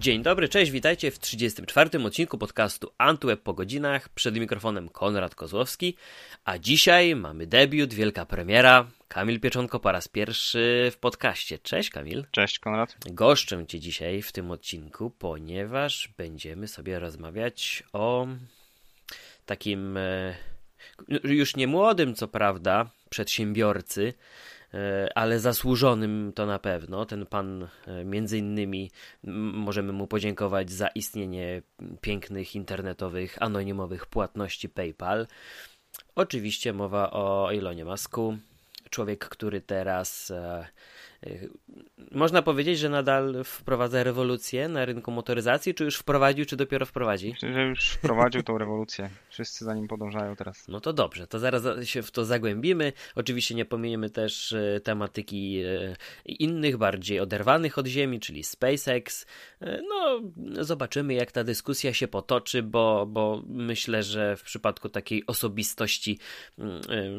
Dzień dobry, cześć, witajcie w 34. odcinku podcastu Antweb po godzinach. Przed mikrofonem Konrad Kozłowski, a dzisiaj mamy debiut, wielka premiera. Kamil Pieczonko po raz pierwszy w podcaście. Cześć Kamil. Cześć Konrad. Goszczę Cię dzisiaj w tym odcinku, ponieważ będziemy sobie rozmawiać o takim e, już nie młodym, co prawda, przedsiębiorcy, ale zasłużonym to na pewno. Ten pan, e, między innymi, możemy mu podziękować za istnienie pięknych internetowych, anonimowych płatności PayPal. Oczywiście mowa o Elonie Masku. Człowiek, który teraz e, można powiedzieć, że nadal wprowadza rewolucję na rynku motoryzacji, czy już wprowadził, czy dopiero wprowadzi? Myślę, że już wprowadził tą rewolucję. Wszyscy za nim podążają teraz. No to dobrze, to zaraz się w to zagłębimy. Oczywiście nie pominiemy też y, tematyki y, innych, bardziej oderwanych od ziemi, czyli SpaceX. No, zobaczymy, jak ta dyskusja się potoczy, bo, bo myślę, że w przypadku takiej osobistości,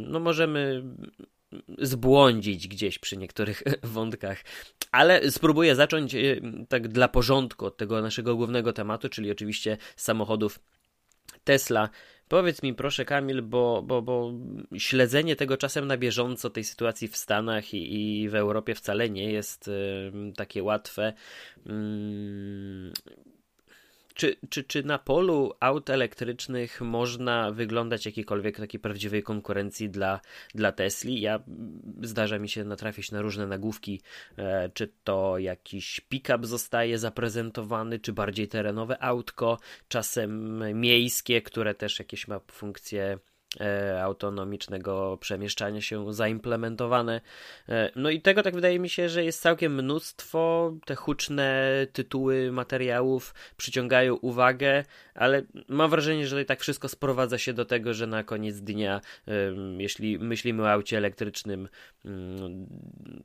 no możemy zbłądzić gdzieś przy niektórych wątkach. Ale spróbuję zacząć e, tak dla porządku od tego naszego głównego tematu, czyli oczywiście samochodów Tesla. Powiedz mi proszę Kamil, bo, bo, bo śledzenie tego czasem na bieżąco tej sytuacji w Stanach i, i w Europie wcale nie jest y, takie łatwe. Y, czy, czy, czy na polu aut elektrycznych można wyglądać jakiejkolwiek takiej prawdziwej konkurencji dla, dla Tesli? Ja zdarza mi się natrafić na różne nagłówki, e, czy to jakiś pick-up zostaje zaprezentowany, czy bardziej terenowe autko, czasem miejskie, które też jakieś ma funkcje autonomicznego przemieszczania się zaimplementowane. E, no i tego tak wydaje mi się, że jest całkiem mnóstwo. Te huczne tytuły materiałów przyciągają uwagę, ale mam wrażenie, że i tak wszystko sprowadza się do tego, że na koniec dnia, jeśli myślimy o aucie elektrycznym,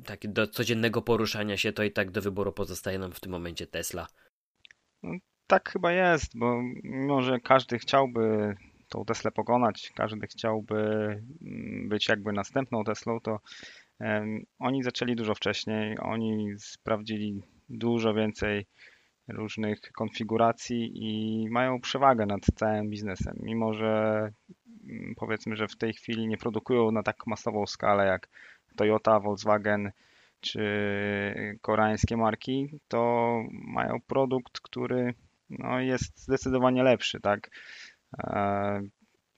tak do codziennego poruszania się, to i tak do wyboru pozostaje nam w tym momencie Tesla. Tak chyba jest, bo mimo, że każdy chciałby tą Teslę pokonać, każdy chciałby mm, być jakby następną Teslą, to oni zaczęli dużo wcześniej, oni sprawdzili dużo więcej różnych konfiguracji i mają przewagę nad całym biznesem, mimo że mm, powiedzmy, że w tej chwili nie produkują na tak masową skalę jak Toyota, Volkswagen czy koreańskie marki, to mają produkt, który no, jest zdecydowanie lepszy, tak? E,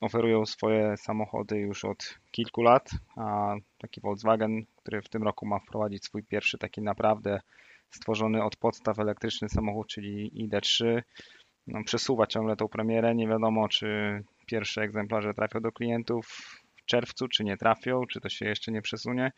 oferują swoje samochody już od kilku lat, a taki Volkswagen, który w tym roku ma wprowadzić swój pierwszy taki naprawdę stworzony od podstaw elektryczny samochód, czyli ID3, no, przesuwa ciągle tą premierę. Nie wiadomo, czy pierwsze egzemplarze trafią do klientów w czerwcu, czy nie trafią, czy to się jeszcze nie przesunie.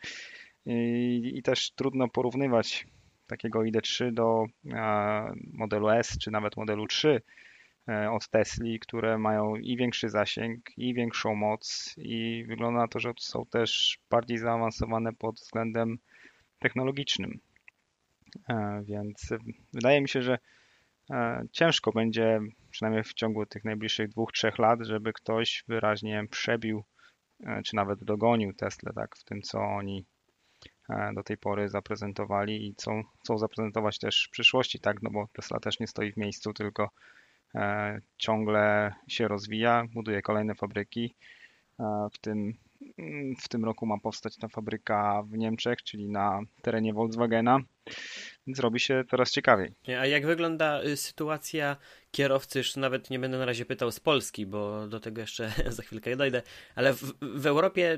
I, i też trudno porównywać takiego ID3 do a, modelu S, czy nawet modelu 3, E, od Tesli, które mają i większy zasięg, i większą moc, i wygląda na to, że są też bardziej zaawansowane pod względem technologicznym. E, więc wydaje mi się, że e, ciężko będzie, przynajmniej w ciągu tych najbliższych dwóch, trzech lat, żeby ktoś wyraźnie przebił, czy nawet dogonił Tesla tak, w tym, co oni do tej pory zaprezentowali i co chcą zaprezentować też w przyszłości, tak, no bo Tesla też nie stoi w miejscu, tylko E, ciągle się rozwija, buduje kolejne fabryki. E, w tym, w tym roku ma powstać ta fabryka w Niemczech, czyli na terenie Volkswagena, więc robi się coraz ciekawiej. A jak wygląda y, sytuacja kierowcy? Już nawet nie będę na razie pytał z Polski, bo do tego jeszcze za chwilkę dojdę, ale w, w Europie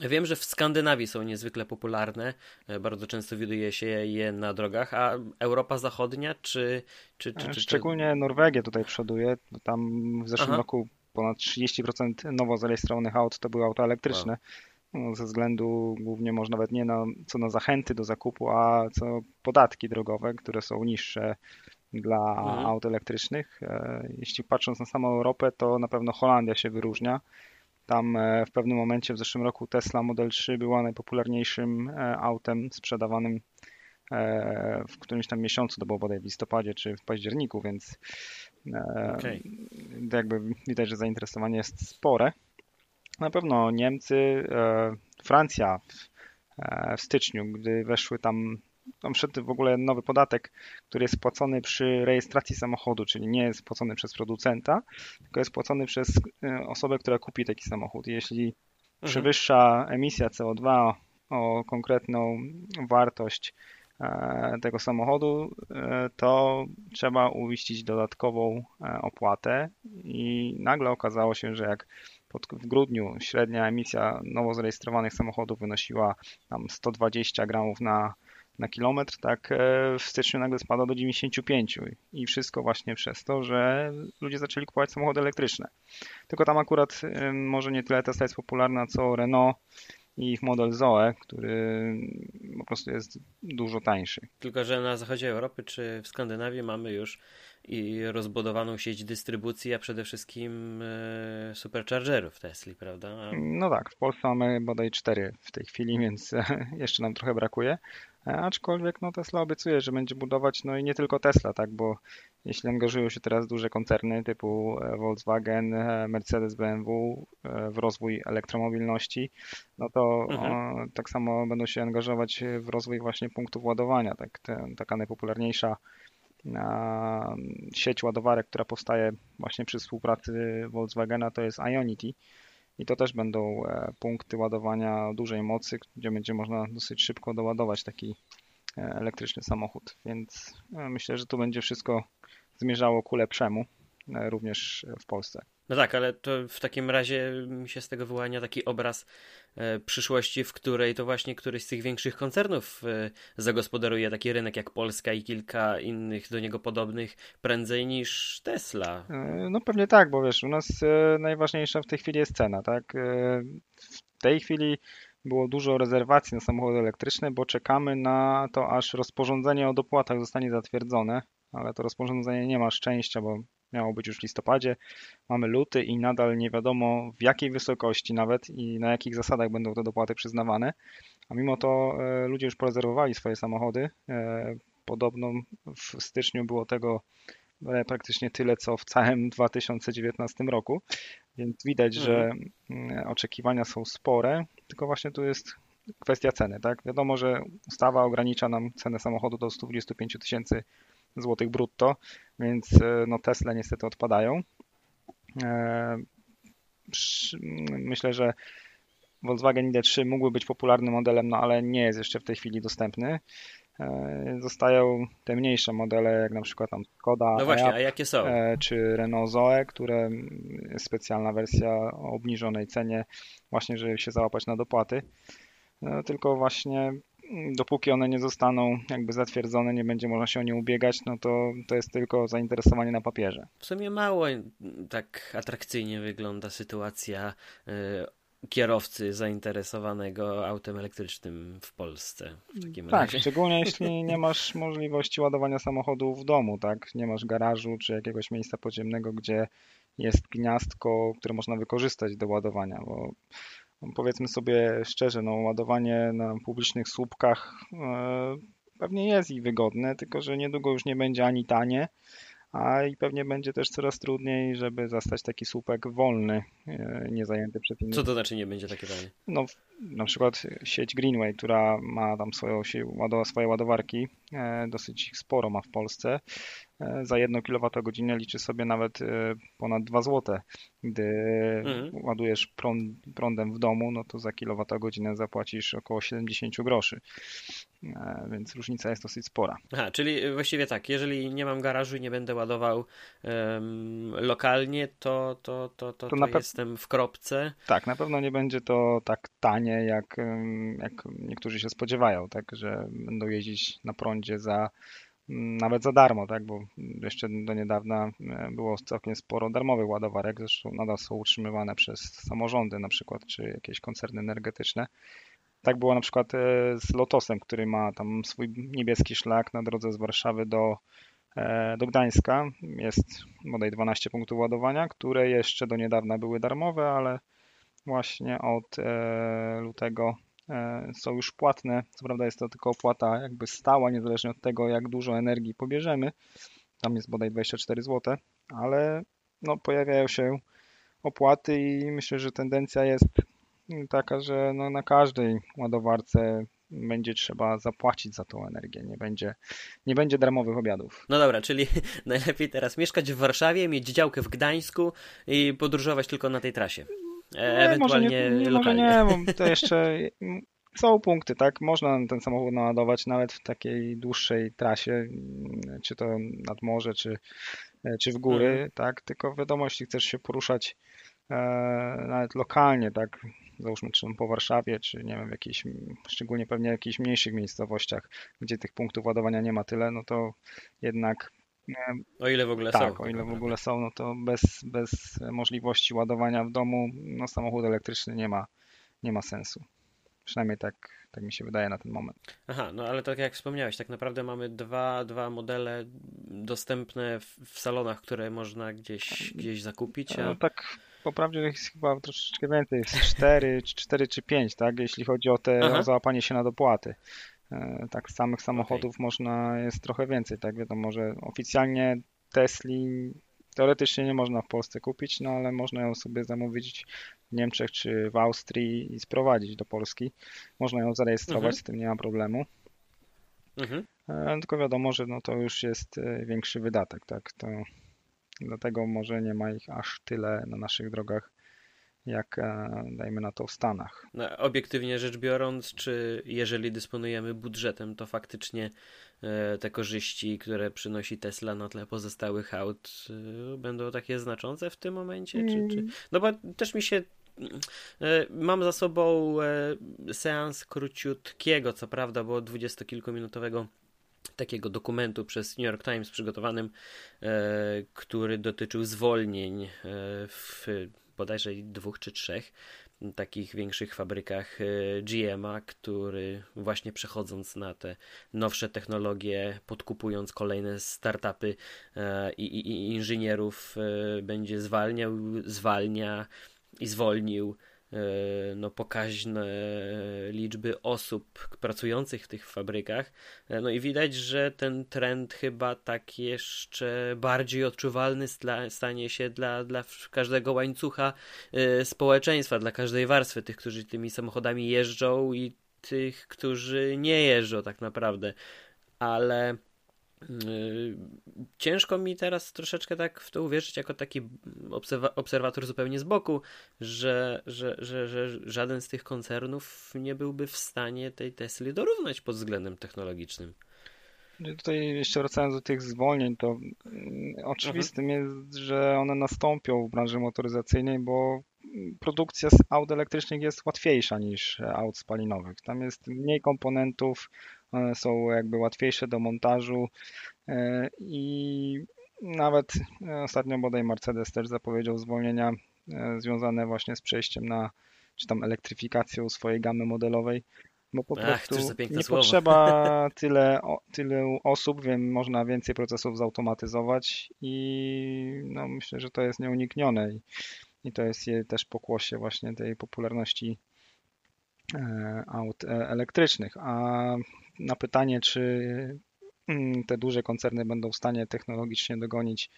Wiem, że w Skandynawii są niezwykle popularne, e, bardzo często widuje się je na drogach, a Europa Zachodnia czy... czy, czy, czy Szczególnie Norwegia tutaj przoduje, tam w zeszłym Aha. roku ponad 30% nowo zarejestrowanych aut to były auta elektryczne. Wow. No, ze względu głównie może nawet nie na, co na zachęty do zakupu, a co podatki drogowe, które są niższe dla mhm. aut elektrycznych. E, jeśli patrząc na samą Europę, to na pewno Holandia się wyróżnia. Tam e, w pewnym momencie w zeszłym roku Tesla Model 3 była najpopularniejszym e, autem sprzedawanym e, w którymś tam miesiącu, to było bodaj w listopadzie czy w październiku, więc okay. jakby widać, że zainteresowanie jest spore. Na pewno Niemcy, Francja w, w styczniu, gdy weszły tam tam wszedł w ogóle nowy podatek, który jest płacony przy rejestracji samochodu, czyli nie jest płacony przez producenta, tylko jest płacony przez e, osobę, która kupi taki samochód. Jeśli mhm. przewyższa emisja CO2 o konkretną wartość e, tego samochodu, e, to trzeba uiścić dodatkową opłatę i nagle okazało się, że jak w grudniu średnia emisja nowo zarejestrowanych samochodów wynosiła tam 120 gramów na, na kilometr, tak e, w styczniu nagle spada do 95 i wszystko właśnie przez to, że ludzie zaczęli kupować samochody elektryczne. Tylko tam akurat może nie tyle Tesla jest popularna, co Renault i ich model Zoe, który prostu jest dużo tańszy. Tylko, że na zachodzie Europy czy w Skandynawii mamy już i rozbudowaną sieć dystrybucji, a przede wszystkim e, superchargerów Tesla, prawda? No tak, w Polsce mamy bodaj cztery w tej chwili, więc jeszcze nam trochę brakuje. E, aczkolwiek no, Tesla obiecuje, że będzie budować, no i nie tylko Tesla, tak, bo jeśli angażują się teraz duże koncerny typu e, Volkswagen, Mercedes, BMW w rozwój elektromobilności, no to mhm. tak samo będą się angażować w rozwój właśnie punktów ładowania. Tak, taka najpopularniejsza sieć ładowarek, która powstaje właśnie przy współpracy Volkswagena, to jest Ionity. I to też będą e, punkty ładowania dużej mocy, gdzie będzie można dosyć szybko doładować taki e, elektryczny samochód. Więc e, myślę, że tu będzie wszystko zmierzało ku lepszemu, również w Polsce. No tak, ale to w takim razie mi się z tego wyłania taki obraz e, przyszłości, w której to właśnie któryś z tych większych koncernów e, zagospodaruje taki rynek jak Polska i kilka innych do niego podobnych prędzej niż Tesla. E, no pewnie tak, bo wiesz, u nas e, najważniejsza w tej chwili jest cena, tak? E, w tej chwili było dużo rezerwacji na samochody elektryczne, bo czekamy na to, aż rozporządzenie o dopłatach zostanie zatwierdzone, ale to rozporządzenie nie ma szczęścia, bo miało być już w listopadzie. Mamy luty i nadal nie wiadomo w jakiej wysokości nawet i na jakich zasadach będą te dopłaty przyznawane. A mimo to e, ludzie już porezerwowali swoje samochody. E, podobno w styczniu było tego e, praktycznie tyle, co w całym 2019 roku, więc widać, mhm. że mm, oczekiwania są spore, tylko właśnie tu jest kwestia ceny, tak? Wiadomo, że ustawa ogranicza nam cenę samochodu do 125 tysięcy złotych brutto, więc e, no Tesla niestety odpadają. E, myślę, że Volkswagen ID3 mógłby być popularnym modelem, no ale nie jest jeszcze w tej chwili dostępny. E, zostają te mniejsze modele, jak na przykład tam Skoda, no właśnie, a jakie są? czy Renault Zoe, które jest specjalna wersja o obniżonej cenie, właśnie żeby się załapać na dopłaty. Tylko właśnie dopóki one nie zostaną jakby zatwierdzone, nie będzie można się o nie ubiegać, no to to jest tylko zainteresowanie na papierze. W sumie mało tak atrakcyjnie wygląda sytuacja y, kierowcy zainteresowanego autem elektrycznym w Polsce. W tak, razie. szczególnie jeśli nie masz możliwości ładowania samochodu w domu, tak? Nie masz garażu czy jakiegoś miejsca podziemnego, gdzie jest gniazdko, które można wykorzystać do ładowania, bo powiedzmy sobie szczerze, no, ładowanie na publicznych słupkach e, pewnie jest i wygodne, tylko że niedługo już nie będzie ani tanie, a i pewnie będzie też coraz trudniej, żeby zastać taki słupek wolny, e, nie zajęty przez innych. Co to znaczy nie będzie takie tanie? No, na przykład sieć Greenway, która ma tam swoją, swoje ładowarki, e, dosyć sporo ma w Polsce, za 1 kWh liczy sobie nawet e, ponad 2 zł. Gdy mhm. ładujesz prąd, prądem w domu, no to za kilowatogodzinę zapłacisz około 70 groszy. E, więc różnica jest dosyć spora. Aha, czyli właściwie tak, jeżeli nie mam garażu i nie będę ładował um, lokalnie, to, to, to, to, to, to jestem w kropce. Tak, na pewno nie będzie to tak tanie, jak, jak niektórzy się spodziewają, tak, że będą jeździć na prądzie za nawet za darmo, tak, bo jeszcze do niedawna e, było całkiem sporo darmowych ładowarek, zresztą nadal są utrzymywane przez samorządy na przykład, czy jakieś koncerny energetyczne. Tak było na przykład e, z Lotosem, który ma tam swój niebieski szlak na drodze z Warszawy do, e, do Gdańska. Jest bodaj 12 punktów ładowania, które jeszcze do niedawna były darmowe, ale właśnie od lutego są już płatne. Co prawda jest to tylko opłata jakby stała, niezależnie od tego, jak dużo energii pobierzemy. Tam jest bodaj 24 zł, ale no, pojawiają się opłaty i myślę, że tendencja jest taka, że no, na każdej ładowarce będzie trzeba zapłacić za tą energię, nie będzie, nie będzie darmowych obiadów. No dobra, czyli najlepiej teraz mieszkać w Warszawie, mieć działkę w Gdańsku i podróżować tylko na tej trasie. E, ewentualnie może nie, lokalnie. Może nie, bo to jeszcze są punkty, tak? Można ten samochód naładować nawet w takiej dłuższej trasie, czy to nad morze, czy, czy w góry, mhm. tak? Tylko wiadomo, jeśli chcesz się poruszać e, nawet lokalnie, tak? Załóżmy, czy po Warszawie, czy nie wiem, w jakiejś, szczególnie pewnie w jakichś mniejszych miejscowościach, gdzie tych punktów ładowania nie ma tyle, no to jednak o ile w ogóle tak, są. Tak, o ile w ogóle są, no to bez, bez możliwości ładowania w domu, no samochód elektryczny nie ma, nie ma sensu. Przynajmniej tak, tak mi się wydaje na ten moment. Aha, no ale tak jak wspomniałeś, tak naprawdę mamy dwa, dwa modele dostępne w, w salonach, które można gdzieś, gdzieś zakupić. A... No tak, poprawdzie jest chyba troszeczkę więcej, jest cztery, cztery czy pięć, tak, jeśli chodzi o te o załapanie się na dopłaty. E, tak, samych samochodów okay. można, jest trochę więcej, tak, wiadomo, że oficjalnie Tesli teoretycznie nie można w Polsce kupić, no ale można ją sobie zamówić w Niemczech czy w Austrii i sprowadzić do Polski. Można ją zarejestrować, mhm. z tym nie ma problemu. Mhm. E, tylko wiadomo, że no to już jest e, większy wydatek, tak, to dlatego może nie ma ich aż tyle na naszych drogach jak e, dajmy na to w Stanach. No, obiektywnie rzecz biorąc, czy jeżeli dysponujemy budżetem, to faktycznie e, te korzyści, które przynosi Tesla na tle pozostałych aut, e, będą takie znaczące w tym momencie? Czy, czy... Mm. No bo też mi się Mam za sobą seans króciutkiego, co prawda, bo dwudziestokilkuminutowego takiego dokumentu przez New York Times przygotowanym, który dotyczył zwolnień w bodajże dwóch czy trzech takich większych fabrykach e, GM'a, który właśnie przechodząc na te nowsze technologie, podkupując kolejne startupy e, i, inżynierów, e, będzie zwalniał, zwalnia i zwolnił no, pokaźne liczby osób pracujących w tych fabrykach. E, no i widać, że ten trend chyba tak jeszcze bardziej odczuwalny stanie się dla, dla każdego łańcucha e, społeczeństwa, dla każdej warstwy tych, którzy tymi samochodami jeżdżą i tych, którzy nie jeżdżą tak naprawdę. Ale ciężko mi teraz troszeczkę tak w to uwierzyć, jako taki obserwator zupełnie z boku, że, że, że, że żaden z tych koncernów nie byłby w stanie tej Tesli dorównać pod względem technologicznym. No tutaj jeszcze wracając do tych zwolnień, to mm, oczywistym mhm. jest, że one nastąpią w branży motoryzacyjnej, bo produkcja z aut elektrycznych jest łatwiejsza niż aut spalinowych. Tam jest mniej komponentów, one są jakby łatwiejsze do montażu e, i nawet e, ostatnio bodaj Mercedes też zapowiedział zwolnienia e, związane właśnie z przejściem na, czy tam elektryfikacją swojej gamy modelowej, bo po Ach, prostu nie słowo. potrzeba tyle, tyle osób, wiem, można więcej procesów zautomatyzować i no, myślę, że to jest nieuniknione i, i to jest też pokłosie właśnie tej popularności aut elektrycznych. A na pytanie, czy mm, te duże koncerny będą w stanie technologicznie dogonić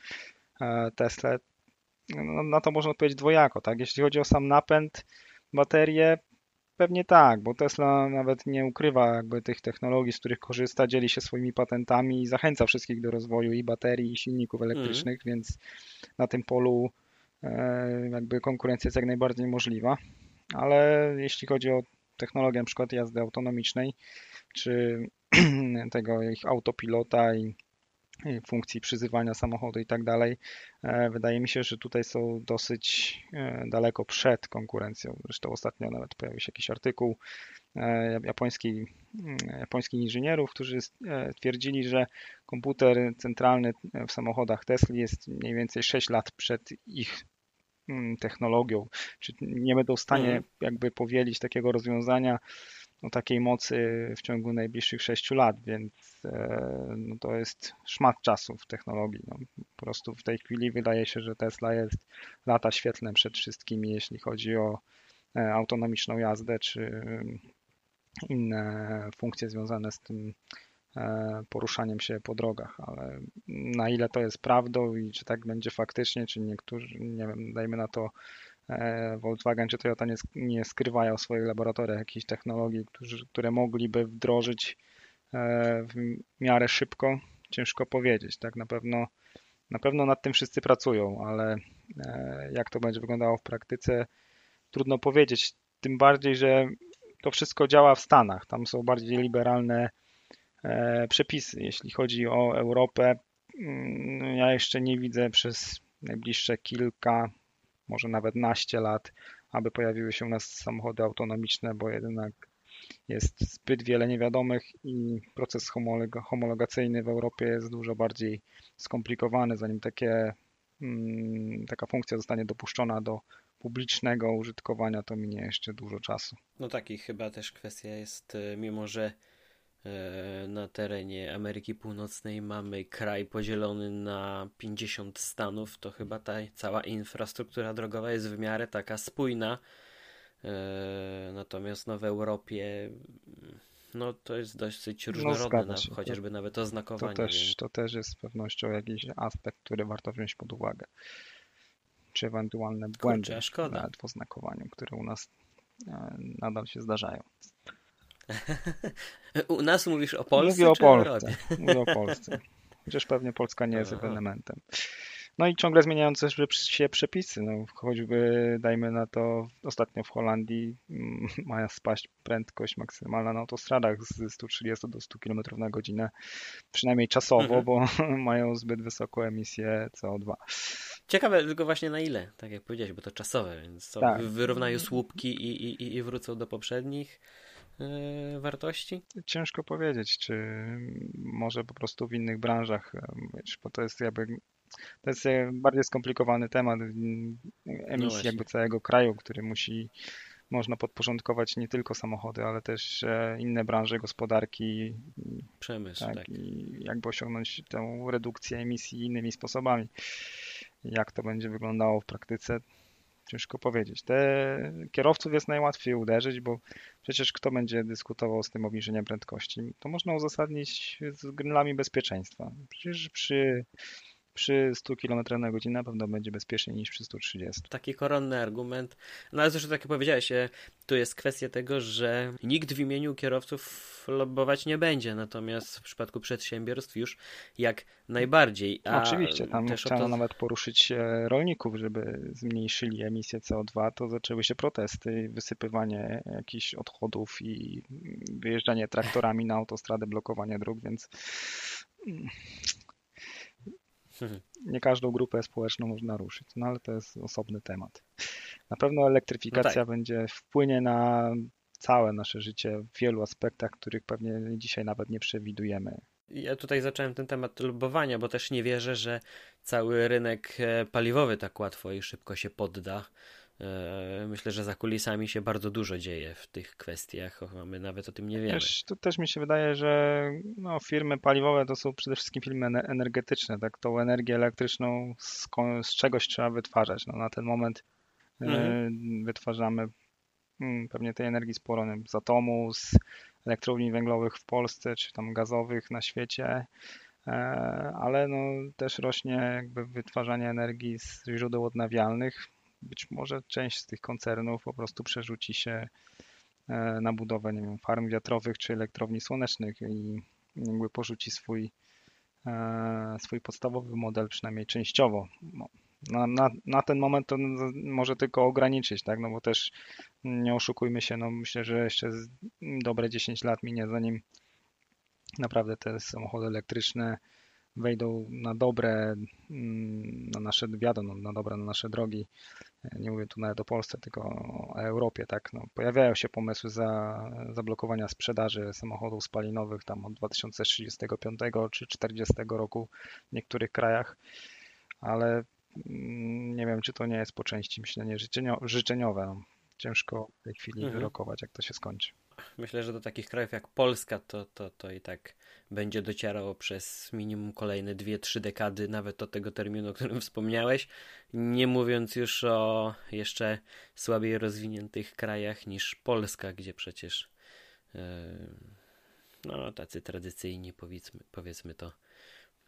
e, Tesla, no, na to można odpowiedzieć dwojako, tak? Jeśli chodzi o sam napęd, baterie, pewnie tak, bo Tesla nawet nie ukrywa jakby tych technologii, z których korzysta, dzieli się swoimi patentami i zachęca wszystkich do rozwoju i baterii, i silników mhm. elektrycznych, mm. więc na tym polu e, jakby konkurencja jest jak najbardziej możliwa. Ale jeśli chodzi o technologię na przykład jazdy autonomicznej, czy tego ich autopilota i funkcji przyzywania samochodu i tak dalej. E, wydaje mi się, że tutaj są dosyć e, daleko przed konkurencją. Zresztą ostatnio nawet pojawił się jakiś artykuł e, japońskich, mm, japońskich inżynierów, którzy twierdzili, że komputer centralny w samochodach Tesla jest mniej więcej 6 lat przed ich technologią. Czy nie będą w stanie mhm. jakby powielić takiego rozwiązania o takiej mocy w ciągu najbliższych 6 lat, więc e, no to jest szmat czasu w technologii. No, po prostu w tej chwili wydaje się, że Tesla jest lata świetlne przed wszystkimi, jeśli chodzi o e, autonomiczną jazdę czy inne funkcje związane z tym poruszaniem się po drogach, ale na ile to jest prawdą i czy tak będzie faktycznie, czy niektórzy, nie wiem, dajmy na to e, Volkswagen czy Toyota nie, nie skrywają w swoich laboratoriach jakichś technologii, którzy, które mogliby wdrożyć w miarę szybko. Ciężko powiedzieć, tak na pewno na pewno nad tym wszyscy pracują, ale jak to będzie wyglądało w praktyce, trudno powiedzieć. Tym bardziej, że to wszystko działa w Stanach. Tam są bardziej liberalne e, przepisy. Jeśli chodzi o Europę, mm, ja jeszcze nie widzę przez najbliższe kilka, może nawet naście lat, aby pojawiły się u nas samochody autonomiczne, bo jednak jest zbyt wiele niewiadomych i proces homologacyjny w Europie jest dużo bardziej skomplikowany, zanim takie, mm, taka funkcja zostanie dopuszczona do publicznego użytkowania, to minie jeszcze dużo czasu. No tak i chyba też kwestia jest, e, mimo że e, na terenie Ameryki Północnej mamy kraj podzielony na 50 stanów, to chyba ta cała infrastruktura drogowa jest w miarę taka spójna. E, natomiast no w Europie no to jest dosyć no, różnorodne, no, się, chociażby to, nawet oznakowanie. To też, więc... to też jest z pewnością jakiś aspekt, który warto wziąć pod uwagę czy ewentualne błędy Kurczę, szkoda. w oznakowaniu, które u nas e, nadal się zdarzają. u nas mówisz o Polsce? Mówię o Polsce. Mówię o Polsce. Chociaż pewnie Polska nie jest ewenementem. No i ciągle zmieniające się przepisy. No, choćby dajmy na to ostatnio w Holandii mm, ma spaść prędkość maksymalna na autostradach z 130 do 100 km na godzinę, przynajmniej czasowo, mhm. bo mają zbyt wysoką emisję CO2. Ciekawe tylko właśnie na ile, tak jak powiedziałeś, bo to czasowe, więc co, tak. wyrównają słupki i, i, i wrócą do poprzednich wartości? Ciężko powiedzieć, czy może po prostu w innych branżach, wiesz, bo to jest jakby to jest bardziej skomplikowany temat emisji no jakby całego kraju, który musi można podporządkować nie tylko samochody, ale też e, inne branże gospodarki. Przemysł, tak, tak. I jakby osiągnąć tę redukcję emisji innymi sposobami. Jak to będzie wyglądało w praktyce, ciężko powiedzieć. Te kierowców jest najłatwiej uderzyć, bo przecież kto będzie dyskutował z tym obniżeniem prędkości? To można uzasadnić z grylami bezpieczeństwa. Przecież przy przy 100 km na godzinę na pewno będzie bezpieczniej niż przy 130. Taki koronny argument. No ale zresztą tak jak powiedziałeś, e, tu jest kwestia tego, że nikt w imieniu kierowców lobbować nie będzie, natomiast w przypadku przedsiębiorstw już jak najbardziej. A Oczywiście, tam też chciano to... nawet poruszyć e, rolników, żeby zmniejszyli emisję CO2, to zaczęły się protesty, wysypywanie jakichś odchodów i wyjeżdżanie traktorami na autostradę, blokowanie dróg, więc nie każdą grupę społeczną można ruszyć, no ale to jest osobny temat. Na pewno elektryfikacja no tak. będzie wpłynie na całe nasze życie w wielu aspektach, których pewnie dzisiaj nawet nie przewidujemy. Ja tutaj zacząłem ten temat lubowania, bo też nie wierzę, że cały rynek e, paliwowy tak łatwo i szybko się podda. E, myślę, że za kulisami się bardzo dużo dzieje w tych kwestiach, my nawet o tym nie wiemy. Też, to też mi się wydaje, że no, firmy paliwowe to są przede wszystkim firmy energetyczne. Tak? Tą energię elektryczną z, z czegoś trzeba wytwarzać. No, na ten moment e, mhm. wytwarzamy hmm, pewnie tej energii sporo z atomu, z elektrowni węglowych w Polsce, czy tam gazowych na świecie e, ale no, też rośnie jakby wytwarzanie energii z źródeł odnawialnych być może część z tych koncernów po prostu przerzuci się e, na budowę, nie wiem, farm wiatrowych czy elektrowni słonecznych i jakby porzuci swój, e, swój podstawowy model, przynajmniej częściowo. No, na, na, na ten moment to może tylko ograniczyć, tak? No bo też nie oszukujmy się, no myślę, że jeszcze dobre 10 lat minie, zanim naprawdę te samochody elektryczne wejdą na dobre, mm, na nasze, wiadomo, na dobre, na nasze drogi. Nie mówię tu nawet o Polsce, tylko o Europie, tak. No, pojawiają się pomysły za zablokowania sprzedaży samochodów spalinowych tam od 2035 czy 2040 roku w niektórych krajach, ale mm, nie wiem, czy to nie jest po części myślenie życzeniowe. No, ciężko w tej chwili mhm. wyrokować, jak to się skończy. Myślę, że do takich krajów jak Polska to, to, to i tak będzie docierało przez minimum kolejne 2-3 dekady, nawet do tego terminu, o którym wspomniałeś. Nie mówiąc już o jeszcze słabiej rozwiniętych krajach niż Polska, gdzie przecież yy, no, tacy tradycyjni, powiedzmy, powiedzmy to,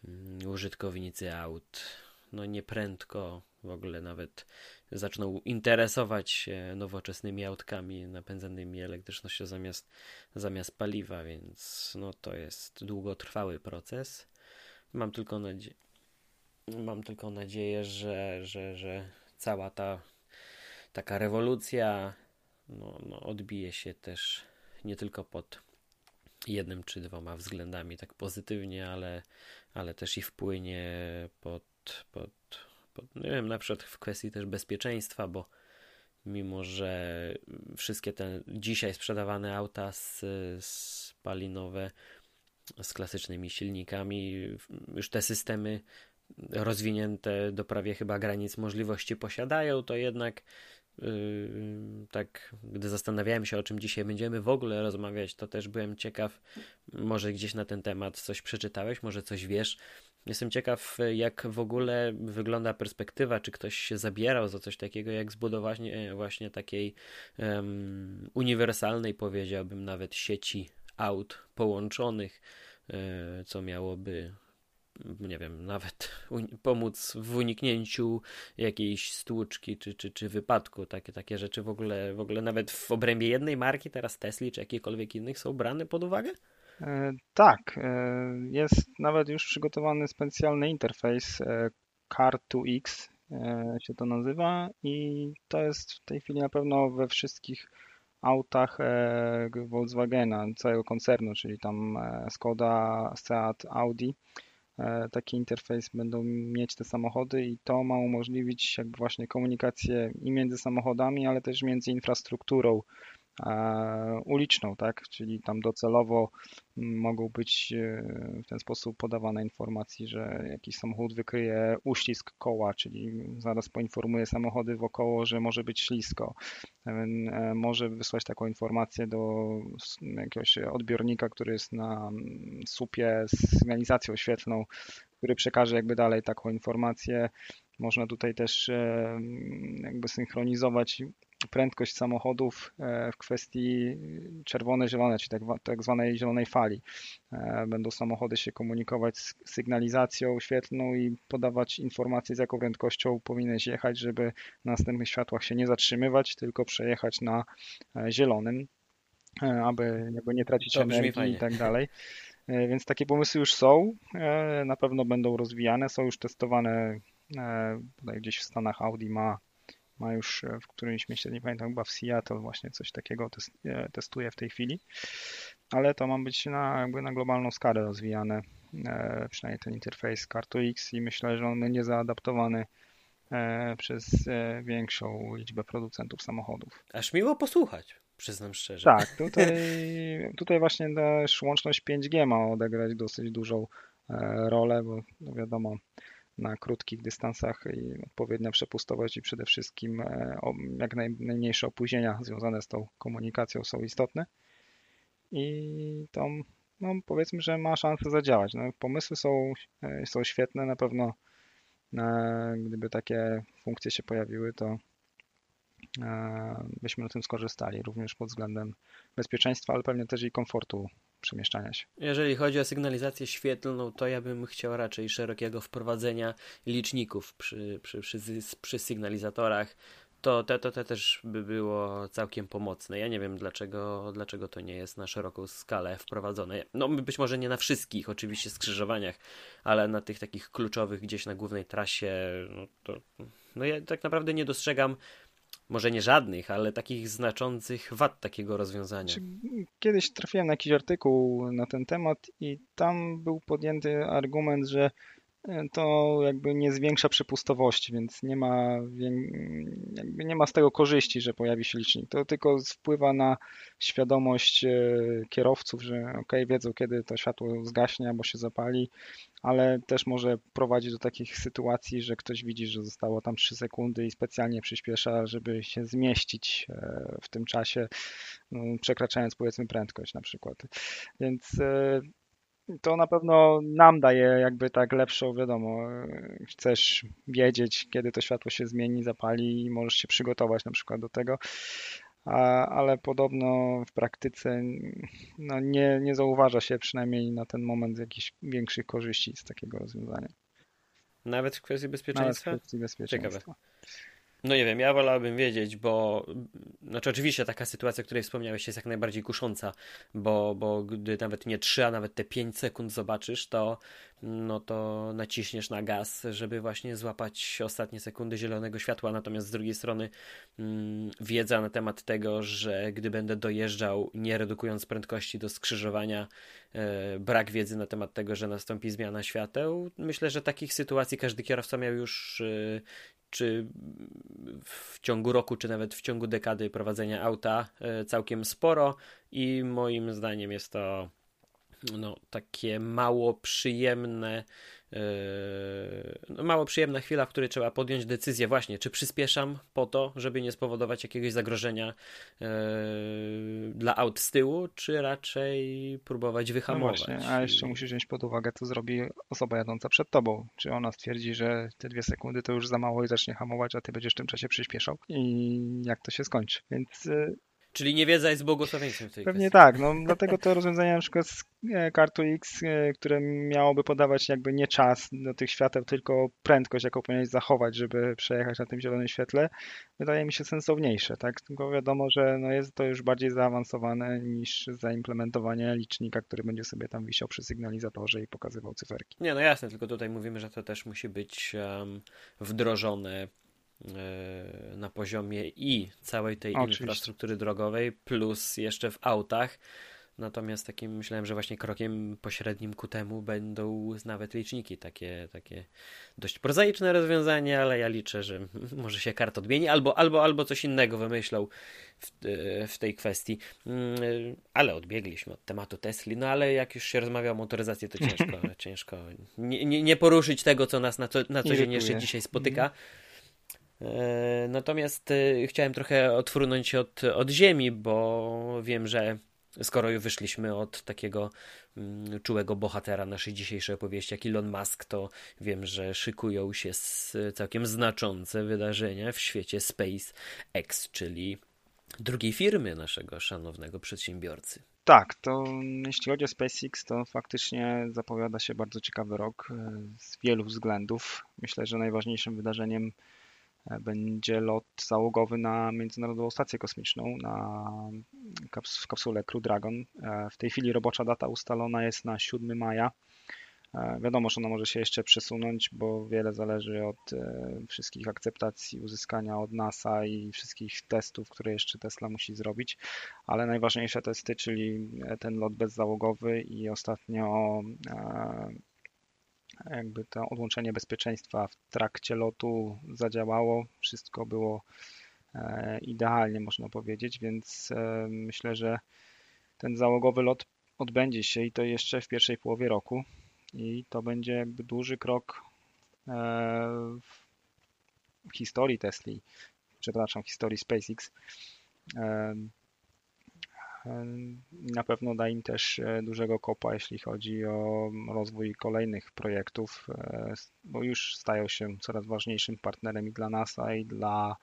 yy, użytkownicy aut no nieprędko w ogóle nawet zaczną interesować się nowoczesnymi autkami napędzanymi elektrycznością zamiast, zamiast paliwa, więc no to jest długotrwały proces. Mam tylko nadzieję, mam tylko nadzieję, że, że, że cała ta taka rewolucja no, no odbije się też nie tylko pod jednym czy dwoma względami tak pozytywnie, ale, ale też i wpłynie pod, pod nie wiem, na przykład w kwestii też bezpieczeństwa, bo mimo, że wszystkie te dzisiaj sprzedawane auta spalinowe z klasycznymi silnikami, już te systemy rozwinięte do prawie chyba granic możliwości posiadają, to jednak Yy, tak, gdy zastanawiałem się, o czym dzisiaj będziemy w ogóle rozmawiać, to też byłem ciekaw, może gdzieś na ten temat coś przeczytałeś, może coś wiesz. Jestem ciekaw, jak w ogóle wygląda perspektywa, czy ktoś się zabierał za coś takiego, jak zbudowanie właśnie takiej um, uniwersalnej, powiedziałbym nawet, sieci aut połączonych, e, co miałoby nie wiem, nawet pomóc w uniknięciu jakiejś stłuczki czy, czy, czy wypadku. Takie, takie rzeczy w ogóle, w ogóle nawet w obrębie jednej marki, teraz Tesla czy jakichkolwiek innych, są brane pod uwagę? E, tak, e, jest nawet już przygotowany specjalny interfejs e, Car2X się to nazywa i to jest w tej chwili na pewno we wszystkich autach Volkswagena, całego koncernu, czyli tam Skoda, Seat, Audi. Taki interfejs będą mieć te samochody i to ma umożliwić jakby właśnie komunikację i między samochodami, ale też między infrastrukturą uliczną, tak? Czyli tam docelowo mogą być e, w ten sposób podawane informacje, że jakiś samochód wykryje uścisk koła, czyli zaraz poinformuje samochody wokoło, że może być ślisko. E, może wysłać taką informację do jakiegoś odbiornika, który jest na słupie z sygnalizacją świetlną, który przekaże jakby dalej taką informację. Można tutaj też jakby synchronizować prędkość samochodów e, w kwestii czerwone-zielone, czyli tak, tak zwanej zielonej fali. E, będą samochody się komunikować z sygnalizacją świetlną i podawać informacje, z jaką prędkością powinieneś jechać, żeby na następnych światłach się nie zatrzymywać, tylko przejechać na e, zielonym, aby nie tracić to energii i tak dalej. Więc takie pomysły już są, na pewno będą rozwijane, są już testowane. Tutaj gdzieś w Stanach Audi ma ma już e, w którymś mieście, nie pamiętam, chyba w Seattle właśnie coś takiego e, testuje w tej chwili, ale to ma być na, jakby na globalną skalę rozwijane, e, przynajmniej ten interfejs CartoX i myślę, że on będzie zaadaptowany przez większą liczbę producentów samochodów. Aż miło posłuchać, przyznam szczerze. Tak, tutaj, tutaj właśnie też łączność 5G ma odegrać dosyć dużą rolę, bo no wiadomo, na krótkich dystansach i odpowiednia przepustowość i przede wszystkim e, jak najmniejsze opóźnienia związane z tą komunikacją są istotne. I to no, powiedzmy, że ma szansę zadziałać. No, pomysły są, e, są świetne, na pewno e, gdyby takie funkcje się pojawiły, to byśmy na tym skorzystali, również pod względem bezpieczeństwa, ale pewnie też i komfortu przemieszczania się. Jeżeli chodzi o sygnalizację świetlną, to ja bym chciał raczej szerokiego wprowadzenia liczników przy, przy, przy, przy sygnalizatorach. To, to, to, to też by było całkiem pomocne. Ja nie wiem, dlaczego, dlaczego to nie jest na szeroką skalę wprowadzone. No, być może nie na wszystkich, oczywiście, skrzyżowaniach, ale na tych takich kluczowych, gdzieś na głównej trasie, no to no ja tak naprawdę nie dostrzegam może nie żadnych, ale takich znaczących wad takiego rozwiązania. Kiedyś trafiłem na jakiś artykuł na ten temat i tam był podjęty argument, że to jakby nie zwiększa przepustowości, więc nie ma, jakby nie ma z tego korzyści, że pojawi się licznik. To tylko wpływa na świadomość e, kierowców, że ok, wiedzą kiedy to światło zgaśnie albo się zapali, ale też może prowadzić do takich sytuacji, że ktoś widzi, że zostało tam 3 sekundy i specjalnie przyspiesza, żeby się zmieścić e, w tym czasie, no, przekraczając powiedzmy prędkość na przykład. Więc e, to na pewno nam daje jakby tak lepszą, wiadomo, chcesz wiedzieć, kiedy to światło się zmieni, zapali i możesz się przygotować na przykład do tego, A, ale podobno w praktyce no nie, nie zauważa się przynajmniej na ten moment jakichś większych korzyści z takiego rozwiązania. Nawet w kwestii bezpieczeństwa? Nawet w kwestii bezpieczeństwa. Ciekawe. No nie wiem, ja wolałbym wiedzieć, bo znaczy oczywiście taka sytuacja, o której wspomniałeś jest jak najbardziej kusząca, bo, bo gdy nawet nie 3, a nawet te 5 sekund zobaczysz, to no to naciśniesz na gaz, żeby właśnie złapać ostatnie sekundy zielonego światła, natomiast z drugiej strony mm, wiedza na temat tego, że gdy będę dojeżdżał nie redukując prędkości do skrzyżowania, e, brak wiedzy na temat tego, że nastąpi zmiana świateł, myślę, że takich sytuacji każdy kierowca miał już e, czy w ciągu roku, czy nawet w ciągu dekady prowadzenia auta e, całkiem sporo i moim zdaniem jest to no, takie mało przyjemne Yy, no, mało przyjemna chwila, w której trzeba podjąć decyzję właśnie, czy przyspieszam po to, żeby nie spowodować jakiegoś zagrożenia yy, dla aut z tyłu, czy raczej próbować wyhamować. No właśnie, a jeszcze musisz wziąć pod uwagę, co zrobi osoba jadąca przed tobą. Czy ona stwierdzi, że te dwie sekundy to już za mało i zacznie hamować, a ty będziesz w tym czasie przyspieszał i jak to się skończy. Więc yy, Czyli niewiedza jest błogosławieństwem w tej Pewnie kwestii. tak, no dlatego to rozwiązanie na przykład z e, kartu X, e, które miałoby podawać jakby nie czas do tych świateł, tylko prędkość, jaką powinieneś zachować, żeby przejechać na tym zielonym świetle, wydaje mi się sensowniejsze, tak? Tylko wiadomo, że no jest to już bardziej zaawansowane niż zaimplementowanie licznika, który będzie sobie tam wisiał przy sygnalizatorze i pokazywał cyferki. Nie, no jasne, tylko tutaj mówimy, że to też musi być um, wdrożone na poziomie i całej tej Oczywiście. infrastruktury drogowej, plus jeszcze w autach. Natomiast takim myślałem, że właśnie krokiem pośrednim ku temu będą nawet liczniki, takie, takie dość prozaiczne rozwiązanie, ale ja liczę, że może się kart odmieni, albo, albo, albo coś innego wymyślą w, e, w tej kwestii. Mm, ale odbiegliśmy od tematu Tesli, no ale jak już się rozmawia o motoryzacji, to ciężko, ciężko nie, nie, nie poruszyć tego, co nas na co, na co dzień jeszcze dzisiaj spotyka. Mhm. E, natomiast e, chciałem trochę odfrunąć od, od ziemi, bo wiem, że skoro już wyszliśmy od takiego mm, czułego bohatera naszej dzisiejszej opowieści, jak Elon Musk, to wiem, że szykują się całkiem znaczące wydarzenia w świecie SpaceX, czyli drugiej firmy naszego szanownego przedsiębiorcy. Tak, to jeśli chodzi o SpaceX, to faktycznie zapowiada się bardzo ciekawy rok e, z wielu względów. Myślę, że najważniejszym wydarzeniem będzie lot załogowy na Międzynarodową Stację Kosmiczną na, w kapsule Crew Dragon. E, w tej chwili robocza data ustalona jest na 7 maja. E, wiadomo, że ona może się jeszcze przesunąć, bo wiele zależy od e, wszystkich akceptacji uzyskania od NASA i wszystkich testów, które jeszcze Tesla musi zrobić, ale najważniejsze testy, czyli ten lot bezzałogowy i ostatnio jakby to odłączenie bezpieczeństwa w trakcie lotu zadziałało, wszystko było e, idealnie, można powiedzieć, więc e, myślę, że ten załogowy lot odbędzie się i to jeszcze w pierwszej połowie roku i to będzie jakby duży krok e, w historii Tesli, przepraszam, w historii SpaceX. Na pewno da im też e, dużego kopa, jeśli chodzi o rozwój kolejnych projektów, e, bo już stają się coraz ważniejszym partnerem i dla NASA, i dla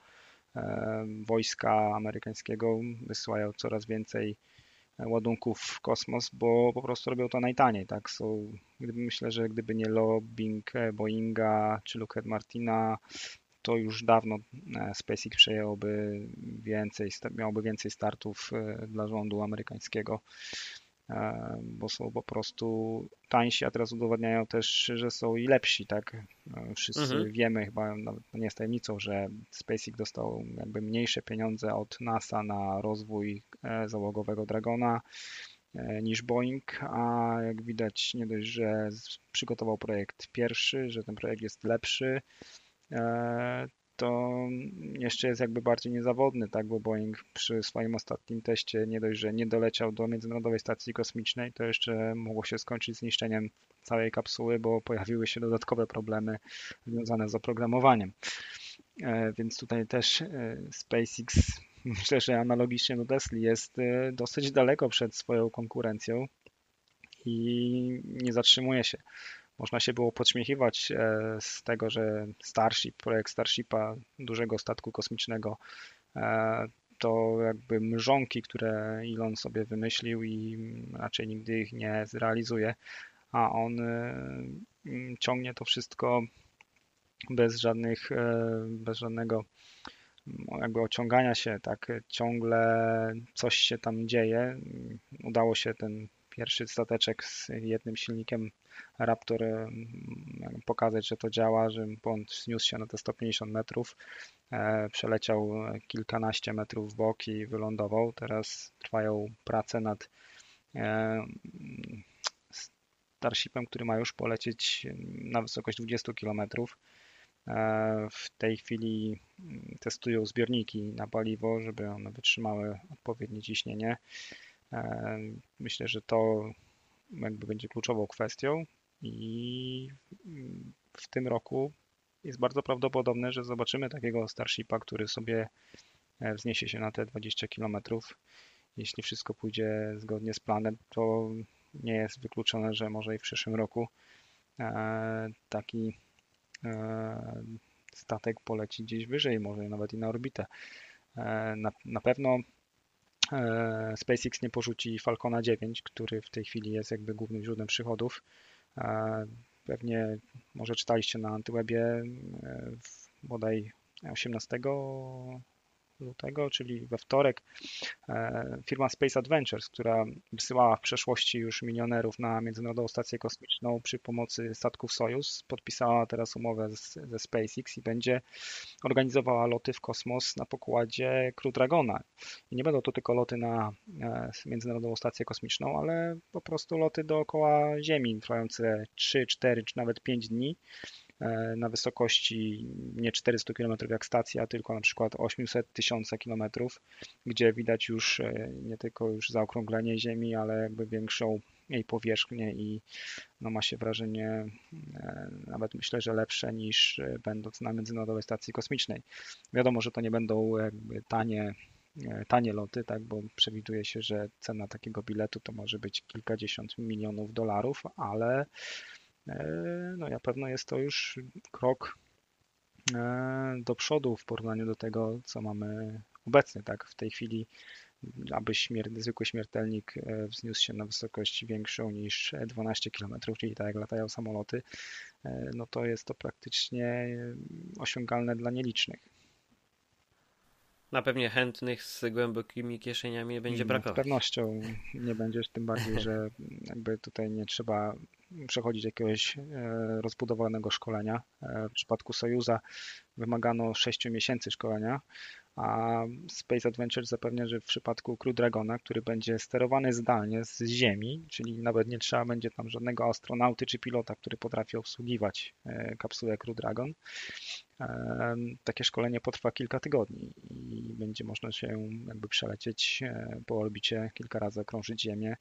e, wojska amerykańskiego. Wysyłają coraz więcej ładunków w kosmos, bo po prostu robią to najtaniej. Tak? Są, gdyby, myślę, że gdyby nie lobbying Boeinga czy Lockheed Martina, to już dawno e, SpaceX przejęłoby więcej, miałoby więcej startów e, dla rządu amerykańskiego, e, bo są po prostu tańsi, a teraz udowadniają też, że są i lepsi, tak? Wszyscy mhm. wiemy, chyba nawet nie jest tajemnicą, że SpaceX dostał jakby mniejsze pieniądze od NASA na rozwój załogowego Dragona niż Boeing, a jak widać nie dość, że przygotował projekt pierwszy, że ten projekt jest lepszy, to jeszcze jest jakby bardziej niezawodny, tak, bo Boeing przy swoim ostatnim teście nie dość, że nie doleciał do Międzynarodowej Stacji Kosmicznej, to jeszcze mogło się skończyć zniszczeniem całej kapsuły, bo pojawiły się dodatkowe problemy związane z oprogramowaniem. E, więc tutaj też e, SpaceX, myślę, że analogicznie do Tesla jest dosyć daleko przed swoją konkurencją i nie zatrzymuje się. Można się było podśmiechiwać e, z tego, że Starship, projekt Starshipa, dużego statku kosmicznego, e, to jakby mrzonki, które Elon sobie wymyślił i raczej nigdy ich nie zrealizuje, a on e, ciągnie to wszystko bez żadnych, bez żadnego jakby ociągania się, tak ciągle coś się tam dzieje. Udało się ten pierwszy stateczek z jednym silnikiem Raptor pokazać, że to działa, że on zniósł się na te 150 metrów, e, przeleciał kilkanaście metrów w bok i wylądował. Teraz trwają prace nad e, Starshipem, który ma już polecieć na wysokość 20 kilometrów E, w tej chwili mm, testują zbiorniki na paliwo, żeby one wytrzymały odpowiednie ciśnienie. E, myślę, że to jakby będzie kluczową kwestią i mm, w tym roku jest bardzo prawdopodobne, że zobaczymy takiego Starshipa, który sobie e, wzniesie się na te 20 km. Jeśli wszystko pójdzie zgodnie z planem, to nie jest wykluczone, że może i w przyszłym roku taki E, statek poleci gdzieś wyżej, może nawet i na orbitę. Na, na pewno SpaceX nie porzuci Falcona 9, który w tej chwili jest jakby głównym źródłem przychodów. Pewnie może czytaliście na Antywebie bodaj 18 lutego, czyli we wtorek, e, firma Space Adventures, która wysyłała w przeszłości już milionerów na Międzynarodową Stację Kosmiczną przy pomocy statków Soyuz, podpisała teraz umowę z, ze SpaceX i będzie organizowała loty w kosmos na pokładzie Crew Dragona. I nie będą to tylko loty na e, Międzynarodową Stację Kosmiczną, ale po prostu loty dookoła Ziemi, trwające 3, 4 czy nawet 5 dni na wysokości nie 400 km jak stacja, tylko na przykład 800 tysiąca km, gdzie widać już e, nie tylko już zaokrąglenie Ziemi, ale jakby większą jej powierzchnię i no ma się wrażenie e, nawet myślę, że lepsze niż będąc na Międzynarodowej Stacji Kosmicznej. Wiadomo, że to nie będą jakby tanie tanie loty, tak, bo przewiduje się, że cena takiego biletu to może być kilkadziesiąt milionów dolarów, ale E, no na pewno jest to już krok e, do przodu w porównaniu do tego, co mamy obecnie, tak, w tej chwili aby śmier zwykły śmiertelnik e, wzniósł się na wysokość większą niż 12 km, czyli tak jak latają samoloty, no to jest to praktycznie osiągalne dla nielicznych. Na pewnie chętnych z głębokimi kieszeniami będzie brakować. Z pewnością nie będziesz, tym bardziej, że jakby tutaj nie trzeba przechodzić jakiegoś e, rozbudowanego szkolenia. E, w przypadku Sojuza wymagano 6 miesięcy szkolenia, a Space Adventure zapewnia, że w przypadku Crew Dragona, który będzie sterowany zdalnie z Ziemi, czyli nawet nie trzeba będzie tam żadnego astronauty czy pilota, który potrafi obsługiwać e, kapsułę Crew Dragon, takie szkolenie potrwa kilka tygodni i będzie można się jakby przelecieć po orbicie, kilka razy okrążyć Ziemię,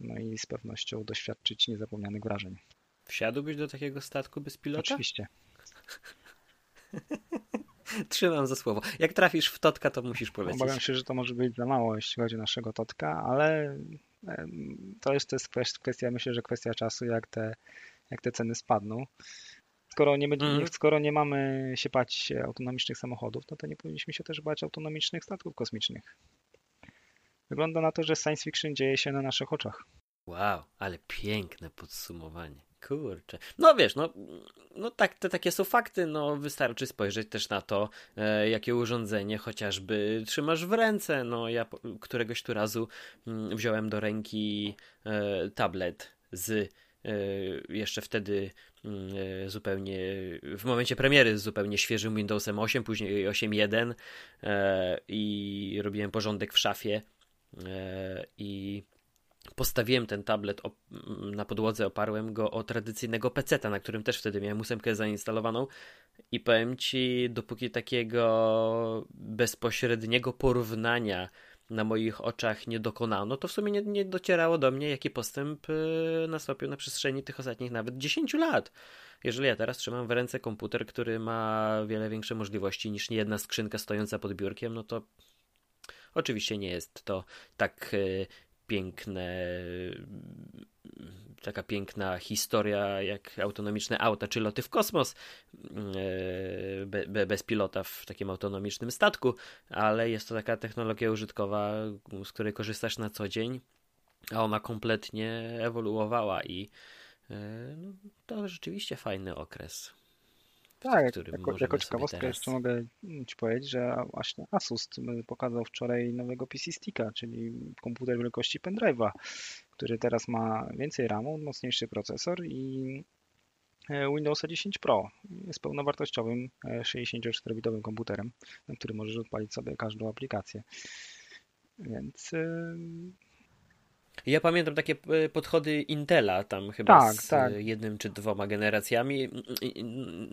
no i z pewnością doświadczyć niezapomnianych wrażeń. Wsiadłbyś do takiego statku bez pilota? Oczywiście. Trzymam za słowo. Jak trafisz w Totka, to musisz powiedzieć. Obawiam się, że to może być za mało, jeśli chodzi o naszego Totka, ale to jest, to jest kwestia, myślę, że kwestia czasu, jak te, jak te ceny spadną. Skoro nie, będzie, mm. skoro nie mamy się bać autonomicznych samochodów, no to nie powinniśmy się też bać autonomicznych statków kosmicznych. Wygląda na to, że science fiction dzieje się na naszych oczach. Wow, ale piękne podsumowanie. Kurczę. No wiesz, no, no tak, te takie są fakty, no wystarczy spojrzeć też na to, e, jakie urządzenie chociażby trzymasz w ręce. No ja któregoś tu razu mm, wziąłem do ręki e, tablet z e, jeszcze wtedy mm, e, zupełnie w momencie premiery z zupełnie świeżym Windowsem 8, później 8.1 e, i robiłem porządek w szafie i postawiłem ten tablet na podłodze, oparłem go o tradycyjnego peceta, na którym też wtedy miałem ósemkę zainstalowaną i powiem Ci, dopóki takiego bezpośredniego porównania na moich oczach nie dokonano, to w sumie nie, nie docierało do mnie, jaki postęp e, nastąpił na przestrzeni tych ostatnich nawet 10 lat. Jeżeli ja teraz trzymam w ręce komputer, który ma wiele większe możliwości niż jedna skrzynka stojąca pod biurkiem, no to Oczywiście nie jest to tak e, piękne, taka piękna historia jak autonomiczne auta czy loty w kosmos e, bez pilota w takim autonomicznym statku, ale jest to taka technologia użytkowa, z której korzystasz na co dzień, a ona kompletnie ewoluowała i e, no, to rzeczywiście fajny okres. Tak, jako, jako ciekawostkę teraz... jeszcze mogę Ci powiedzieć, że właśnie Asus pokazał wczoraj nowego PC Sticka, czyli komputer wielkości pendrive'a, który teraz ma więcej RAMu, mocniejszy procesor i e, Windows 10 Pro. Jest pełnowartościowym 64-bitowym e, komputerem, na którym możesz odpalić sobie każdą aplikację. Więc e, ja pamiętam takie e, podchody Intela, tam chyba tak, z tak. jednym czy dwoma generacjami.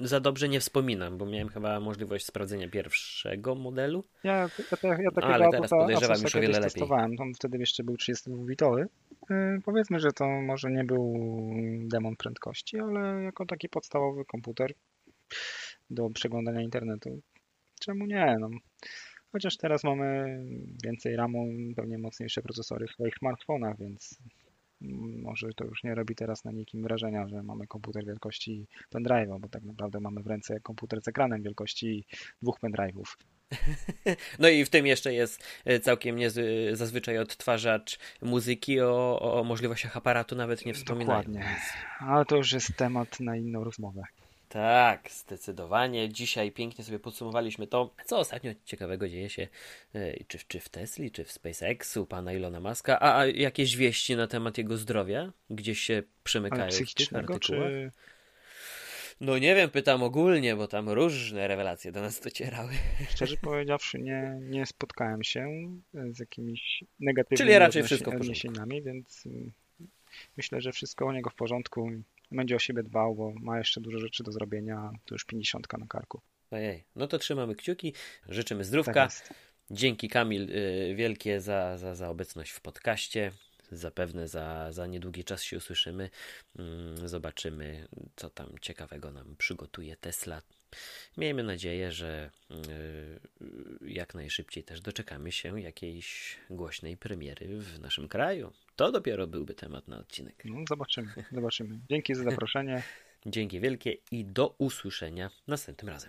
Za dobrze nie wspominam, bo miałem chyba możliwość sprawdzenia pierwszego modelu. Ja, ja, ja, ja takiego Ale teraz podejrzewam już o wiele lepiej. Testowałem. Tam wtedy jeszcze był 32-bitowy. Yy, powiedzmy, że to może nie był demon prędkości, ale jako taki podstawowy komputer do przeglądania internetu. Czemu nie? No. Chociaż teraz mamy więcej RAMu, pewnie mocniejsze procesory w swoich smartfonach, więc może to już nie robi teraz na nikim wrażenia, że mamy komputer wielkości pendrive'a, bo tak naprawdę mamy w ręce komputer z ekranem wielkości dwóch pendrive'ów. No i w tym jeszcze jest e, całkiem niezły zazwyczaj odtwarzacz muzyki o, o możliwościach aparatu nawet nie wspominając. Dokładnie, ale to już jest temat na inną rozmowę. Tak, zdecydowanie. Dzisiaj pięknie sobie podsumowaliśmy to, co ostatnio ciekawego dzieje się e, czy, czy w Tesli, czy w SpaceXu pana Ilona Maska. A, a jakieś wieści na temat jego zdrowia? Gdzieś się przemykają w tych artykułach? Czy... No nie wiem, pytam ogólnie, bo tam różne rewelacje do nas docierały. Szczerze powiedziawszy, nie, nie spotkałem się z jakimiś negatywnymi Czyli raczej wszystko odniesieniami, więc mm, myślę, że wszystko u niego w porządku będzie o siebie dbał, bo ma jeszcze dużo rzeczy do zrobienia. To już 50 na karku. Ojej, no to trzymamy kciuki, życzymy zdrówka. Tak Dzięki Kamil y, wielkie za, za, za obecność w podcaście. Zapewne za, za niedługi czas się usłyszymy. Mm, zobaczymy, co tam ciekawego nam przygotuje Tesla. Miejmy nadzieję, że y, jak najszybciej też doczekamy się jakiejś głośnej premiery w naszym kraju. To dopiero byłby temat na odcinek. No, zobaczymy, zobaczymy. Dzięki za zaproszenie. Dzięki wielkie i do usłyszenia następnym razem.